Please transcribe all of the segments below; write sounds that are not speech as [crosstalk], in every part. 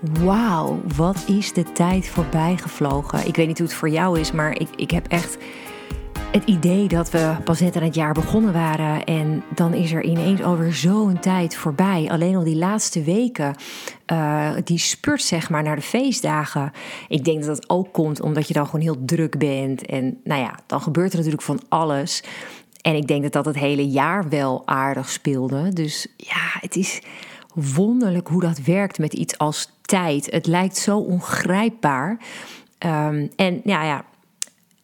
Wauw, wat is de tijd voorbij gevlogen. Ik weet niet hoe het voor jou is, maar ik, ik heb echt het idee dat we pas net aan het jaar begonnen waren. En dan is er ineens alweer zo'n tijd voorbij. Alleen al die laatste weken, uh, die spurt zeg maar naar de feestdagen. Ik denk dat dat ook komt omdat je dan gewoon heel druk bent. En nou ja, dan gebeurt er natuurlijk van alles. En ik denk dat dat het hele jaar wel aardig speelde. Dus ja, het is wonderlijk hoe dat werkt met iets als tijd. Het lijkt zo ongrijpbaar. Um, en ja, ja,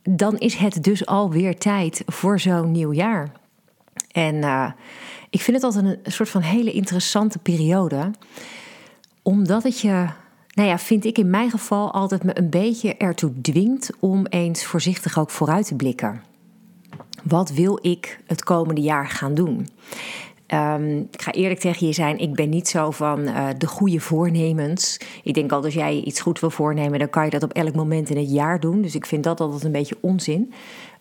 dan is het dus alweer tijd voor zo'n nieuw jaar. En uh, ik vind het altijd een soort van hele interessante periode. Omdat het je, nou ja, vind ik in mijn geval altijd me een beetje ertoe dwingt om eens voorzichtig ook vooruit te blikken. Wat wil ik het komende jaar gaan doen? Um, ik ga eerlijk tegen je zijn, ik ben niet zo van uh, de goede voornemens. Ik denk al, als jij iets goed wil voornemen, dan kan je dat op elk moment in het jaar doen. Dus ik vind dat altijd een beetje onzin.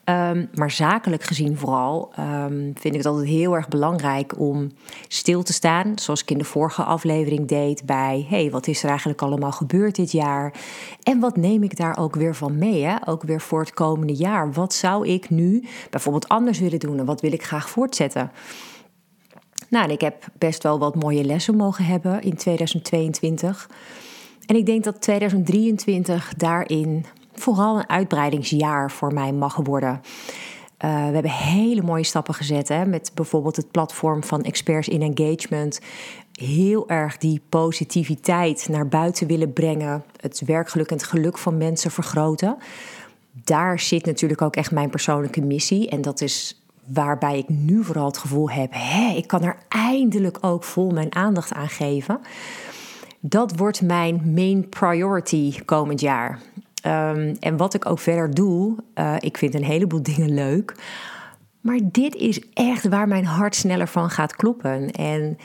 Um, maar zakelijk gezien vooral um, vind ik het altijd heel erg belangrijk om stil te staan. Zoals ik in de vorige aflevering deed bij... hey, wat is er eigenlijk allemaal gebeurd dit jaar? En wat neem ik daar ook weer van mee? Hè? Ook weer voor het komende jaar. Wat zou ik nu bijvoorbeeld anders willen doen? En wat wil ik graag voortzetten? Nou, ik heb best wel wat mooie lessen mogen hebben in 2022. En ik denk dat 2023 daarin vooral een uitbreidingsjaar voor mij mag worden. Uh, we hebben hele mooie stappen gezet hè, met bijvoorbeeld het platform van Experts in Engagement. Heel erg die positiviteit naar buiten willen brengen, het werkgeluk en het geluk van mensen vergroten. Daar zit natuurlijk ook echt mijn persoonlijke missie. En dat is waarbij ik nu vooral het gevoel heb: hé, ik kan er eindelijk ook vol mijn aandacht aan geven. Dat wordt mijn main priority komend jaar. Um, en wat ik ook verder doe, uh, ik vind een heleboel [laughs] dingen leuk. Maar dit is echt waar mijn hart sneller van gaat kloppen. En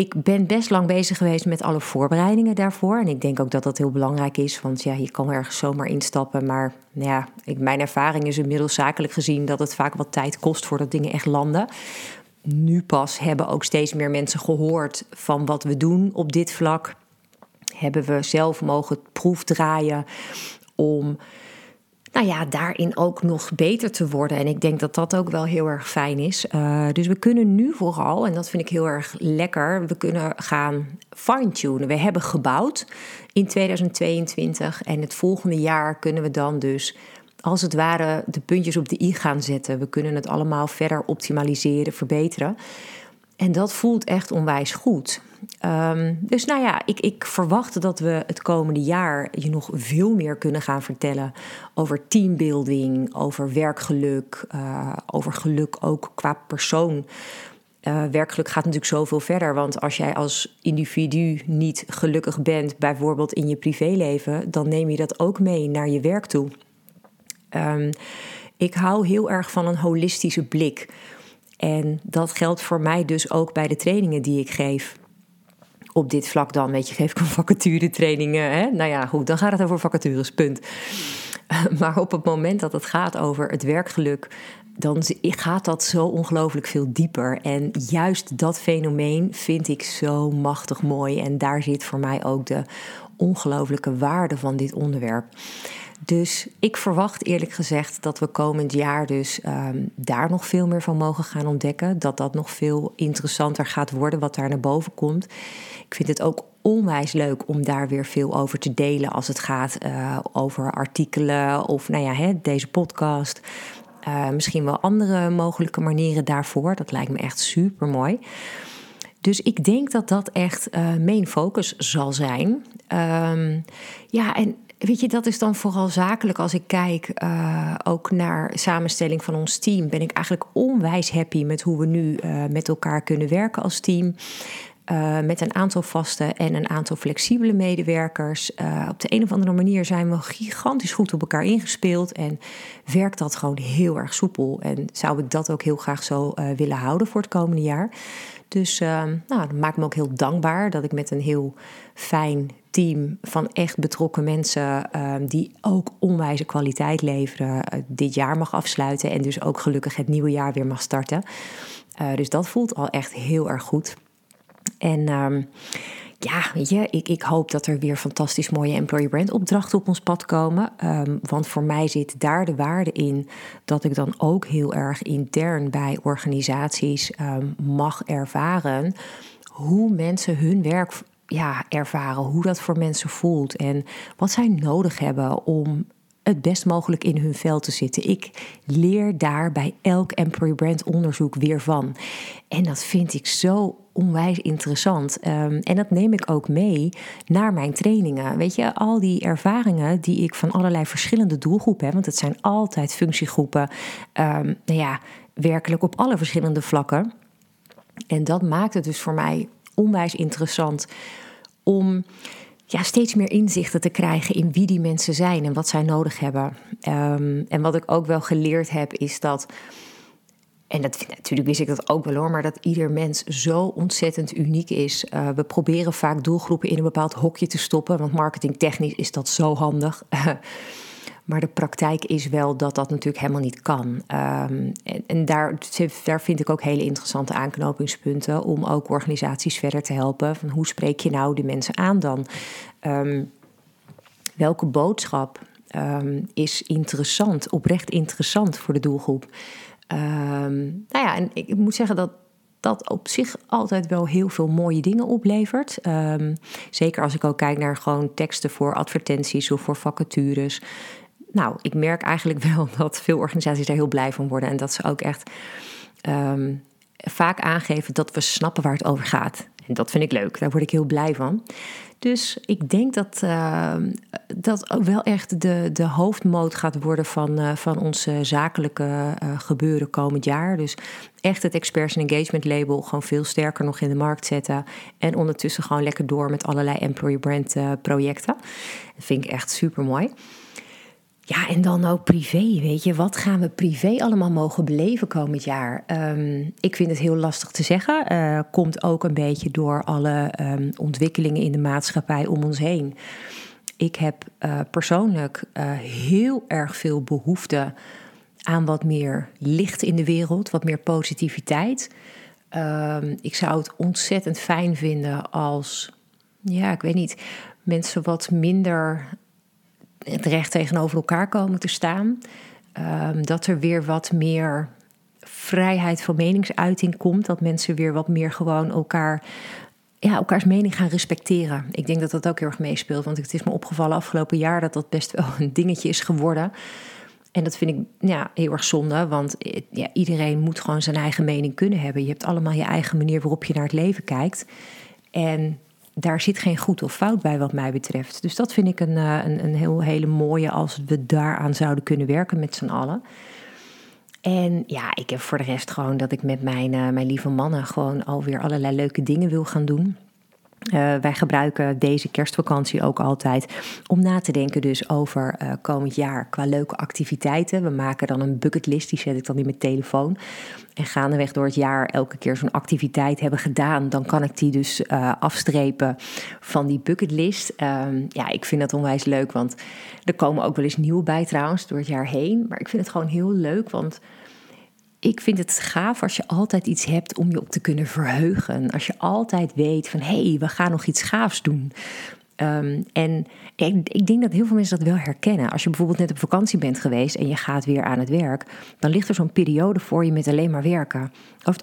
ik ben best lang bezig geweest met alle voorbereidingen daarvoor. En ik denk ook dat dat heel belangrijk is. Want ja, je kan ergens zomaar instappen. Maar ja, ik, mijn ervaring is inmiddels zakelijk gezien dat het vaak wat tijd kost voordat dingen echt landen. Nu pas hebben ook steeds meer mensen gehoord van wat we doen op dit vlak. Hebben we zelf mogen proefdraaien om nou ja, daarin ook nog beter te worden. En ik denk dat dat ook wel heel erg fijn is. Uh, dus we kunnen nu vooral, en dat vind ik heel erg lekker, we kunnen gaan fine-tunen. We hebben gebouwd in 2022 en het volgende jaar kunnen we dan dus als het ware de puntjes op de i gaan zetten. We kunnen het allemaal verder optimaliseren, verbeteren. En dat voelt echt onwijs goed. Um, dus nou ja, ik, ik verwacht dat we het komende jaar je nog veel meer kunnen gaan vertellen over teambuilding, over werkgeluk, uh, over geluk ook qua persoon. Uh, werkgeluk gaat natuurlijk zoveel verder. Want als jij als individu niet gelukkig bent, bijvoorbeeld in je privéleven, dan neem je dat ook mee naar je werk toe. Um, ik hou heel erg van een holistische blik. En dat geldt voor mij dus ook bij de trainingen die ik geef. Op dit vlak dan, weet je, geef ik een vacature trainingen. Hè? Nou ja, goed, dan gaat het over vacatures, punt. [laughs] Maar op het moment dat het gaat over het werkgeluk, dan gaat dat zo ongelooflijk veel dieper. En juist dat fenomeen vind ik zo machtig mooi. En daar zit voor mij ook de ongelooflijke waarde van dit onderwerp. Dus ik verwacht eerlijk gezegd dat we komend jaar dus um, daar nog veel meer van mogen gaan ontdekken. Dat dat nog veel interessanter gaat worden wat daar naar boven komt. Ik vind het ook onwijs leuk om daar weer veel over te delen als het gaat uh, over artikelen of nou ja, hè, deze podcast. Uh, misschien wel andere mogelijke manieren daarvoor. Dat lijkt me echt super mooi. Dus ik denk dat dat echt uh, main focus zal zijn. Um, ja, en Weet je, dat is dan vooral zakelijk als ik kijk uh, ook naar samenstelling van ons team. Ben ik eigenlijk onwijs happy met hoe we nu uh, met elkaar kunnen werken als team. uh, met een aantal vaste en een aantal flexibele medewerkers. Op de een of andere manier zijn we gigantisch goed op elkaar ingespeeld en werkt dat gewoon heel erg soepel. En zou ik dat ook heel graag zo willen houden voor het komende jaar. Dus nou, dat maakt me ook heel dankbaar dat ik met een heel fijn team van echt betrokken mensen die ook onwijze kwaliteit leveren, dit jaar mag afsluiten en dus ook gelukkig het nieuwe jaar weer mag starten. dus dat voelt al echt heel erg goed. En um, ja, weet je, ik, ik hoop dat er weer fantastisch mooie employer brand opdrachten op ons pad komen. Um, want voor mij zit daar de waarde in dat ik dan ook heel erg intern bij organisaties mag ervaren hoe mensen hun werk ja, ervaren, hoe dat voor mensen voelt en wat zij nodig hebben om het best mogelijk in hun vel te zitten. Ik leer daar bij elk employer brand onderzoek weer van. En dat vind ik zo onwijs interessant. Um, en dat neem ik ook mee naar mijn trainingen. Weet je, al die ervaringen die ik van allerlei verschillende doelgroepen heb, want het zijn altijd functiegroepen, um, nou ja, werkelijk op alle verschillende vlakken. En dat maakt het dus voor mij onwijs interessant om ja, steeds meer inzichten te krijgen in wie die mensen zijn en wat zij nodig hebben. Um, en wat ik ook wel geleerd heb, is dat. En dat, natuurlijk wist ik dat ook wel hoor, maar dat ieder mens zo ontzettend uniek is. Uh, we proberen vaak doelgroepen in een bepaald hokje te stoppen, want marketingtechnisch is dat zo handig. [laughs] Maar de praktijk is wel dat dat natuurlijk helemaal niet kan. Um, en, daar, daar vind ik ook hele interessante aanknopingspunten om ook organisaties verder te helpen. Van hoe spreek je nou die mensen aan dan? Um, welke boodschap um, is interessant, oprecht interessant voor de doelgroep? nou ja, en ik moet zeggen dat dat op zich altijd wel heel veel mooie dingen oplevert. Zeker als ik ook kijk naar gewoon teksten voor advertenties of voor vacatures nou, ik merk eigenlijk [laughs] wel dat veel organisaties daar heel blij van worden. En dat ze ook echt ehm, vaak aangeven dat we snappen waar het over gaat. En dat vind ik leuk, daar word ik heel blij van. Dus ik denk dat uh, dat wel echt de, de hoofdmoot gaat worden van, uh, van onze zakelijke uh, gebeuren komend jaar. Dus echt het Experts Engagement label gewoon veel sterker nog in de markt zetten. En ondertussen gewoon lekker door met allerlei employer brand eh, projecten. Dat vind ik echt super mooi. Ja, en dan ook privé, weet je. Wat gaan we privé allemaal mogen beleven komend jaar? Um, ik vind het heel lastig te zeggen. Uh, komt ook een beetje door alle um, ontwikkelingen in de maatschappij om ons heen. Ik heb uh, persoonlijk uh, heel erg veel behoefte aan wat meer licht in de wereld, wat meer positiviteit. Um, ik zou het ontzettend fijn vinden als, ja, ik weet niet, mensen wat minder recht tegenover elkaar komen te staan. Um, dat er weer wat meer vrijheid van meningsuiting komt. Dat mensen weer wat meer gewoon elkaar, ja, elkaars mening gaan respecteren. Ik denk dat dat ook heel erg meespeelt. Want het is me opgevallen afgelopen jaar dat dat best wel een dingetje is geworden. En dat vind ik ja, heel erg zonde, want ja, iedereen moet gewoon zijn eigen mening kunnen hebben. Je hebt allemaal je eigen manier waarop je naar het leven kijkt. En daar zit geen goed of fout bij, wat mij betreft. Dus dat vind ik een, eh, een, een heel hele mooie als we daaraan zouden kunnen werken met z'n allen. En ja, ik heb voor de rest gewoon dat ik met mijn, uh, mijn lieve mannen gewoon alweer allerlei leuke dingen wil gaan doen. Uh, wij gebruiken deze kerstvakantie ook altijd om na te denken dus over uh, komend jaar qua leuke activiteiten. We maken dan een bucketlist, die zet ik dan in mijn telefoon. En gaandeweg door het jaar elke keer zo'n activiteit hebben gedaan, dan kan ik die dus uh, afstrepen van die bucketlist. Um, ja, ik vind dat onwijs leuk, want er komen ook wel eens nieuwe bij trouwens door het jaar heen. Maar ik vind het gewoon heel leuk, want ik vind het gaaf als je altijd iets hebt om je op te kunnen verheugen. Als je altijd weet van hé, hey, we gaan nog iets gaafs doen. Um, en ik, ik, denk dat heel veel mensen dat wel herkennen. Als je bijvoorbeeld net op vakantie bent geweest en je gaat weer aan het werk, dan ligt er zo'n periode voor je met alleen maar werken.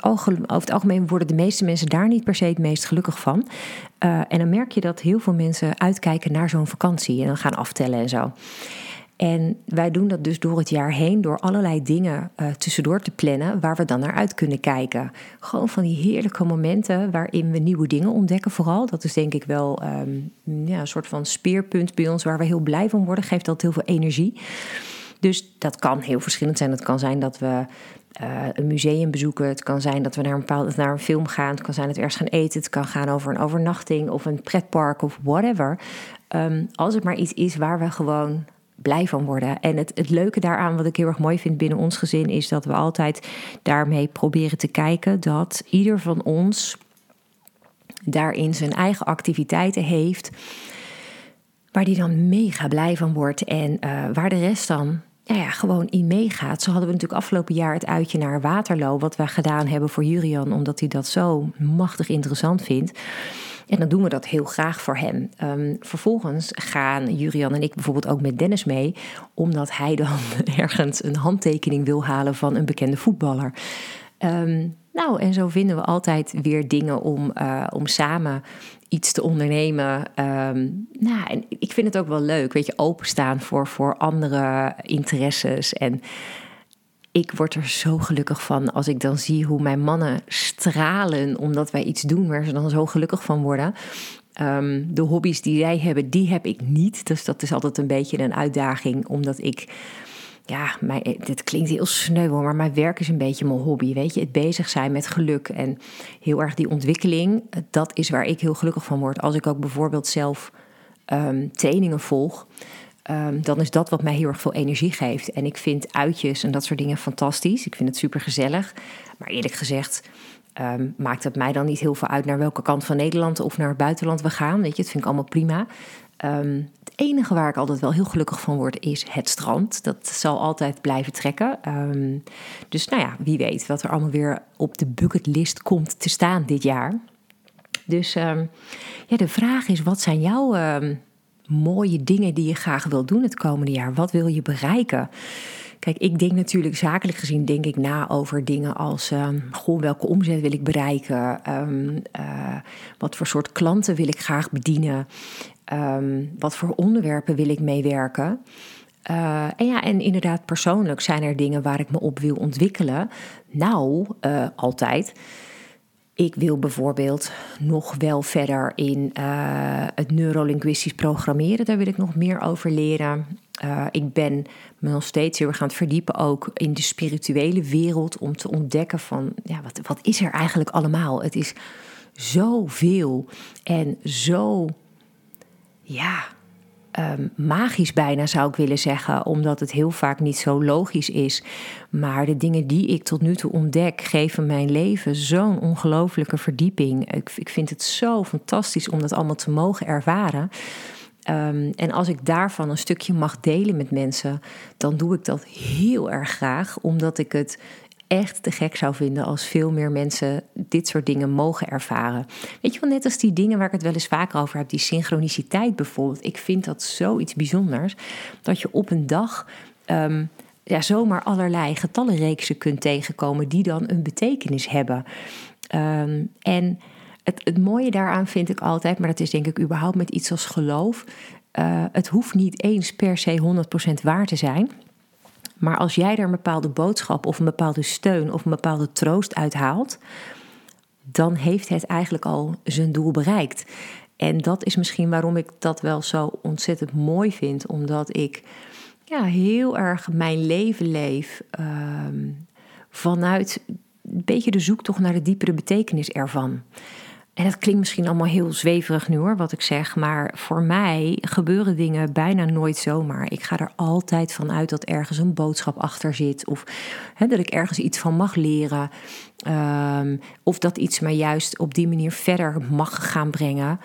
Over het, algemeen worden de meeste mensen daar niet per se het meest gelukkig van. Uh, en dan merk je dat heel veel mensen uitkijken naar zo'n vakantie en dan gaan aftellen en zo. En wij doen dat dus door het jaar heen, door allerlei dingen uh, tussendoor te plannen waar we dan naar uit kunnen kijken. Gewoon van die heerlijke momenten waarin we nieuwe dingen ontdekken, vooral. Dat is denk ik wel um, ja, een soort van speerpunt bij ons waar we heel blij van worden. Geeft dat heel veel energie. Dus dat kan heel verschillend zijn. Het kan zijn dat we uh, een museum bezoeken. Het kan zijn dat we naar een, bepaalde, naar een film gaan. Het kan zijn dat we ergens gaan eten. Het kan gaan over een overnachting of een pretpark of whatever. Ehm, als het maar iets is waar we gewoon blij van worden. En het, het leuke daaraan, wat ik heel erg mooi vind binnen ons gezin, is dat we altijd daarmee proberen te kijken dat ieder van ons daarin zijn eigen activiteiten heeft. Waar die dan mega blij van wordt en uh, waar de rest dan ja, ja, gewoon in meegaat. Zo hadden we natuurlijk afgelopen jaar het uitje naar Waterloo, wat we gedaan hebben voor Jurian, omdat hij dat zo machtig interessant vindt. En dan doen we dat heel graag voor hem. Um, vervolgens gaan Jurian en ik bijvoorbeeld ook met Dennis mee, omdat hij dan [laughs] ergens een handtekening wil halen van een bekende voetballer. Um, nou, en zo vinden we altijd weer dingen om, uh, om samen iets te ondernemen. Um, nou, en ik vind het ook wel leuk, weet je, openstaan voor, voor andere interesses. En ik word er zo gelukkig van als ik dan zie hoe mijn mannen stralen omdat wij iets doen waar ze dan zo gelukkig van worden. Um, de hobby's die jij hebben, die heb ik niet. Dus dat is altijd een beetje een uitdaging, omdat ik ja, mijn, dit klinkt heel sneu, maar mijn werk is een beetje mijn hobby. Weet je, het bezig zijn met geluk en heel erg die ontwikkeling, dat is waar ik heel gelukkig van word. Als ik ook bijvoorbeeld zelf um, trainingen volg, um, dan is dat wat mij heel erg veel energie geeft. En ik vind uitjes en dat soort dingen fantastisch. Ik vind het super gezellig. Maar eerlijk gezegd. Um, maakt het mij dan niet heel veel uit naar welke kant van Nederland of naar het buitenland we gaan. Weet je, het vind ik allemaal prima. Um, enige waar ik altijd wel heel gelukkig van word is het strand. Dat zal altijd blijven trekken. Dus nou ja, wie weet wat er allemaal weer op de bucketlist komt te staan dit jaar. Dus ja, de vraag is: wat zijn jouw mooie dingen die je graag wil doen het komende jaar? Wat wil je bereiken? Kijk, ik denk natuurlijk zakelijk gezien denk ik na over dingen als um, goh, welke omzet wil ik bereiken? Um, uh, wat voor soort klanten wil ik graag bedienen? Um, wat voor onderwerpen wil ik meewerken? Uh, en ja, en inderdaad, persoonlijk zijn er dingen waar ik me op wil ontwikkelen. Nou, uh, altijd. Ik wil bijvoorbeeld nog wel verder in uh, het neurolinguistisch programmeren. Daar wil ik nog meer over leren. Uh, ik ben me nog steeds heel erg verdiepen ook in de spirituele wereld. Om te ontdekken van, ja, wat, wat is er eigenlijk allemaal? Het is zoveel en zo ja, um, magisch bijna zou ik willen zeggen, omdat het heel vaak niet zo logisch is. Maar de dingen die ik tot nu toe ontdek, geven mijn leven zo'n ongelofelijke verdieping. Ik, ik vind het zo fantastisch om dat allemaal te mogen ervaren. Um, en als ik daarvan een stukje mag delen met mensen, dan doe ik dat heel erg graag, omdat ik het echt te gek zou vinden als veel meer mensen dit soort dingen mogen ervaren. Weet je wel, net als die dingen waar ik het wel eens vaker over heb, die synchroniciteit bijvoorbeeld. Ik vind dat zoiets bijzonders, dat je op een dag um, ja, zomaar allerlei getallenreeksen kunt tegenkomen die dan een betekenis hebben. Um, en het, het mooie daaraan vind ik altijd, maar dat is denk ik überhaupt met iets als geloof. Uh, het hoeft niet eens per se 100% waar te zijn. Maar als jij er een bepaalde boodschap of een bepaalde steun of een bepaalde troost uit haalt, dan heeft het eigenlijk al zijn doel bereikt. En dat is misschien waarom ik dat wel zo ontzettend mooi vind, omdat ik ja, heel erg mijn leven leef uh, vanuit een beetje de zoektocht naar de diepere betekenis ervan. En dat klinkt misschien allemaal heel zweverig nu hoor, wat ik zeg. Maar voor mij gebeuren dingen bijna nooit zomaar. Ik ga er altijd van uit dat ergens een boodschap achter zit. Of hè, dat ik ergens iets van mag leren. Um, of dat iets mij juist op die manier verder mag gaan brengen.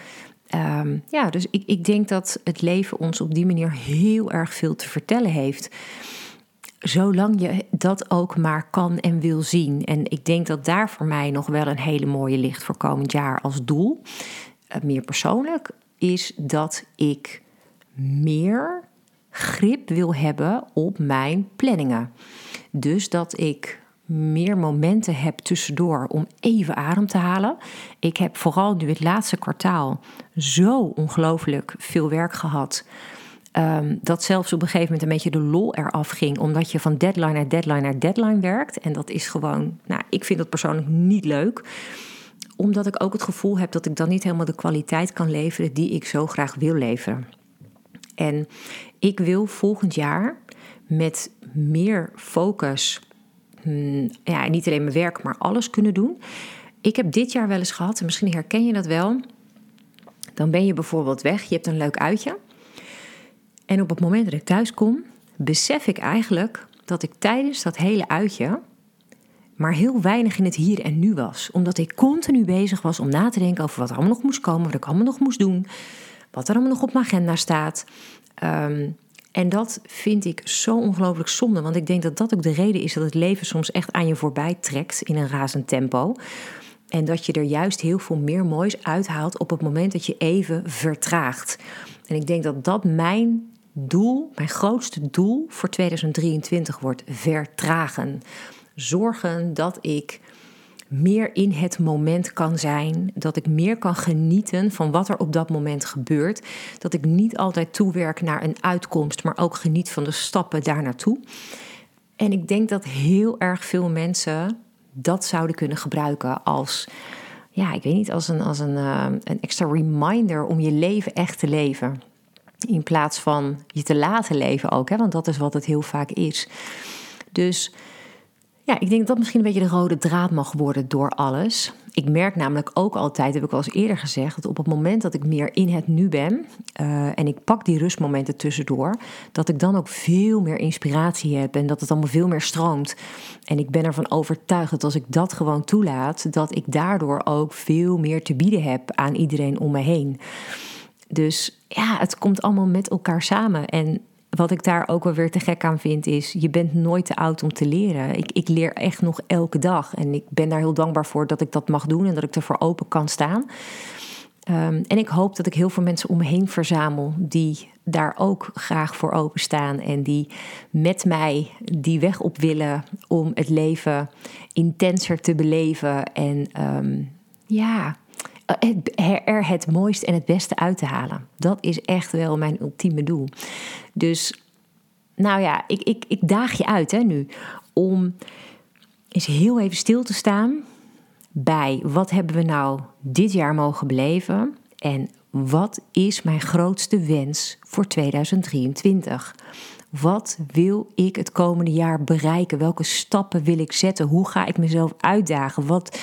Um, ja, dus ik, ik denk dat het leven ons op die manier heel erg veel te vertellen heeft zolang je dat ook maar kan en wil zien. En ik denk dat daar voor mij nog wel een hele mooie ligt voor komend jaar als doel. Uh, meer persoonlijk is dat ik meer grip wil hebben op mijn planningen. Dus dat ik meer momenten heb tussendoor om even adem te halen. Ik heb vooral nu het laatste kwartaal zo ongelooflijk veel werk gehad. Um, dat zelfs op een gegeven moment een beetje de lol eraf ging, omdat je van deadline naar deadline naar deadline werkt. En dat is gewoon, nou, ik vind dat persoonlijk niet leuk omdat ik ook het gevoel heb dat ik dan niet helemaal de kwaliteit kan leveren die ik zo graag wil leveren. En ik wil volgend jaar met meer focus hmm, ja, niet alleen mijn werk, maar alles kunnen doen. Ik heb dit jaar wel eens gehad, en misschien herken je dat wel. Dan ben je bijvoorbeeld weg, je hebt een leuk uitje. En op het moment dat ik thuis kom, besef ik eigenlijk dat ik tijdens dat hele uitje maar heel weinig in het hier en nu was. Omdat ik continu bezig was om na te denken over wat allemaal nog moest komen, wat ik allemaal nog moest doen, wat er allemaal nog op mijn agenda staat. Ehm, en dat vind ik zo ongelooflijk zonde, want ik denk dat dat ook de reden is dat het leven soms echt aan je voorbij trekt in een razend tempo. En dat je er juist heel veel meer moois uithaalt op het moment dat je even vertraagt. En ik denk dat dat mijn doel, mijn grootste doel voor 2023 wordt: vertragen. Zorgen dat ik meer in het moment kan zijn, dat ik meer kan genieten van wat er op dat moment gebeurt, dat ik niet altijd toewerk naar een uitkomst, maar ook geniet van de stappen daar naartoe. En ik denk dat heel erg veel mensen dat zouden kunnen gebruiken als, ja, ik weet niet, als een, als een, uh, een extra reminder om je leven echt te leven. In plaats van je te laten leven ook, hè, want dat is wat het heel vaak is. Dus ja, ik denk dat dat misschien een beetje de rode draad mag worden door alles. Ik merk namelijk ook altijd, heb ik al eens eerder gezegd, dat op het moment dat ik meer in het nu ben uh, en ik pak die rustmomenten tussendoor, dat ik dan ook veel meer inspiratie heb en dat het allemaal veel meer stroomt. En ik ben ervan overtuigd dat als ik dat gewoon toelaat, dat ik daardoor ook veel meer te bieden heb aan iedereen om me heen. Dus ja, het komt allemaal met elkaar samen. En wat ik daar ook wel weer te gek aan vind, is je bent nooit te oud om te leren. Ik, ik leer echt nog elke dag. En ik ben daar heel dankbaar voor dat ik dat mag doen en dat ik ervoor open kan staan. Um, en ik hoop dat ik heel veel mensen om me heen verzamel die daar ook graag voor openstaan en die met mij die weg op willen om het leven intenser te beleven en um, ja, er het mooiste en het beste uit te halen. Dat is echt wel mijn ultieme doel. Dus, nou ja, ik, ik, ik daag je uit hè, nu om eens heel even stil te staan bij wat hebben we nou dit jaar mogen beleven en wat is mijn grootste wens voor 2023? Wat wil ik het komende jaar bereiken? Welke stappen wil ik zetten? Hoe ga ik mezelf uitdagen? Wat,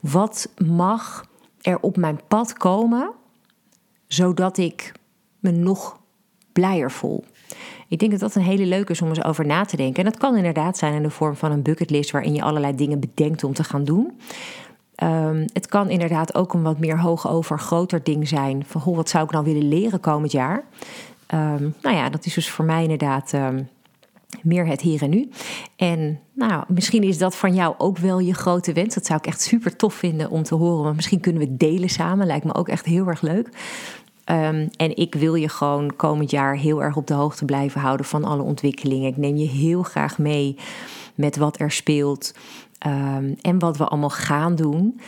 wat mag er op mijn pad komen, zodat ik me nog blijer voel. Ik denk dat dat een hele leuke is om eens over na te denken. En dat kan inderdaad zijn in de vorm van een bucketlist waarin je allerlei dingen bedenkt om te gaan doen. Um, het kan inderdaad ook een wat meer hoog over groter ding zijn. Van goh, wat zou ik nou willen leren komend jaar? Um, nou ja, dat is dus voor mij inderdaad um, meer het hier en nu. En nou, misschien is dat van jou ook wel je grote wens. Dat zou ik echt super tof vinden om te horen. Maar misschien kunnen we delen samen. Lijkt me ook echt heel erg leuk. Um, en ik wil je gewoon komend jaar heel erg op de hoogte blijven houden van alle ontwikkelingen. Ik neem je heel graag mee met wat er speelt um, en wat we allemaal gaan doen.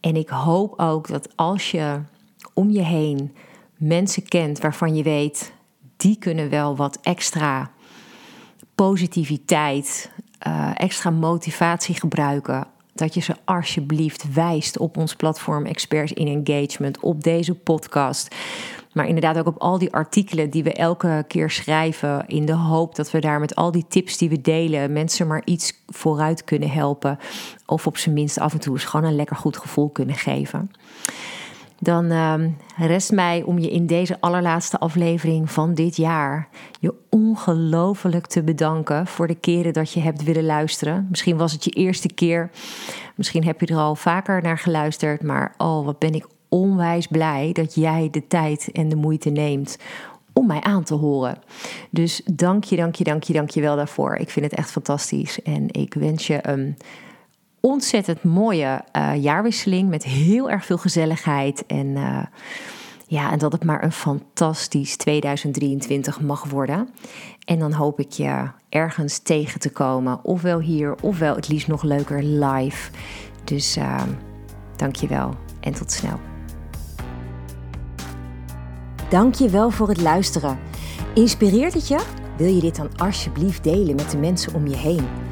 En ik hoop ook dat als je om je heen mensen kent waarvan je weet, die kunnen wel wat extra positiviteit, uh, extra motivatie gebruiken. Dat je ze alsjeblieft wijst op ons platform Experts in Engagement, op deze podcast. Maar inderdaad ook op al die artikelen die we elke keer schrijven. In de hoop dat we daar met al die tips die we delen mensen maar iets vooruit kunnen helpen. Of op zijn minst af en toe eens gewoon een lekker goed gevoel kunnen geven dan uh, rest mij om je in deze allerlaatste aflevering van dit jaar je ongelooflijk te bedanken voor de keren dat je hebt willen luisteren. Misschien was het je eerste keer, misschien heb je er al vaker naar geluisterd, maar oh, wat ben ik onwijs blij dat jij de tijd en de moeite neemt om mij aan te horen. Dus dank je, dank je, dank je, dank je wel daarvoor. Ik vind het echt fantastisch en ik wens je een ontzettend mooie uh, jaarwisseling met heel erg veel gezelligheid. En, uh, ja, en dat het maar een fantastisch 2023 mag worden. En dan hoop ik je ergens tegen te komen, ofwel hier, ofwel het liefst nog leuker live. Dus uh, dank je wel en tot snel. Dank je wel voor het luisteren. Inspireert het je? Wil je dit dan alsjeblieft delen met de mensen om je heen?